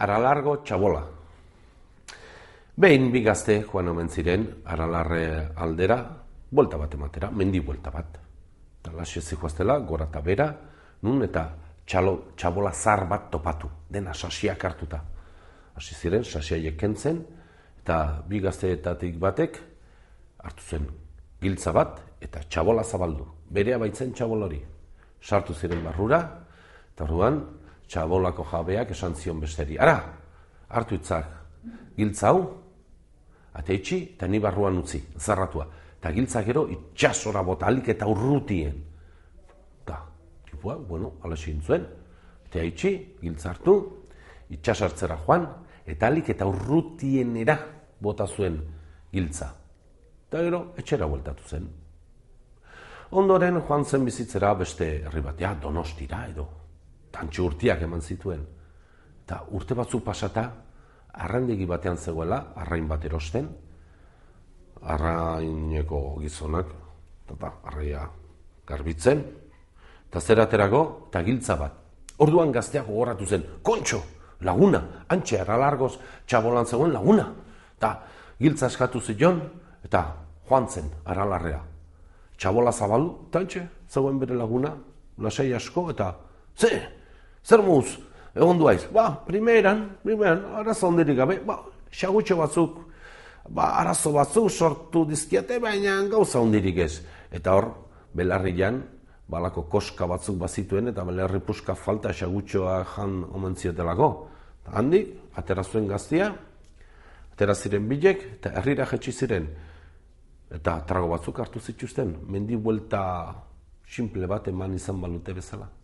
Aralargo txabola. Behin bi gazte joan omen ziren aralarre aldera, buelta bat ematera, mendi buelta bat. Eta lasio zihoaztela, gora eta bera, nun eta txalo, txabola zar bat topatu, dena sasiak hartuta. Hasi ziren, sasia kentzen, eta bi gazteetatik batek hartu zen giltza bat eta txabola zabaldu. Berea baitzen txabol hori. Sartu ziren barrura, eta orduan txabolako jabeak esan zion besteri. Ara, hartu itzak giltza hau, ate itxi, eta ni barruan utzi, zarratua. Eta giltza gero itxasora bota alik eta urrutien. Eta, tipua, bueno, ala zuen. Eta itxi, giltza hartu, itxasartzera joan, eta alik eta urrutienera bota zuen giltza. Eta gero, etxera bueltatu zen. Ondoren joan zen bizitzera beste herri bat, ja, donostira edo, tantxu urtiak eman zituen. Eta urte batzu pasata, arrandegi batean zegoela, arrain bat erosten, arraineko gizonak, eta arraia garbitzen, eta zeraterago, eta giltza bat. Orduan gazteak gogoratu zen, kontxo, laguna, antxe, aralargoz, txabolan zegoen laguna. Eta giltza eskatu zion, eta joan zen, aralarrea. Txabola zabalu, eta antxe, zegoen bere laguna, lasai asko, eta ze, zer muz, egon duaiz, ba, primeran, primeran, arazo ondirik gabe, ba, xagutxo batzuk, ba, arazo batzuk sortu dizkiate, baina gauza ondirik ez. Eta hor, belarrian, balako koska batzuk bazituen, eta belarri puska falta xagutxoa jan omentziotelako. Handik, atera zuen gaztia, atera ziren bilek, eta herrira jetxi ziren. Eta trago batzuk hartu zituzten, mendi buelta simple bat eman izan balute bezala.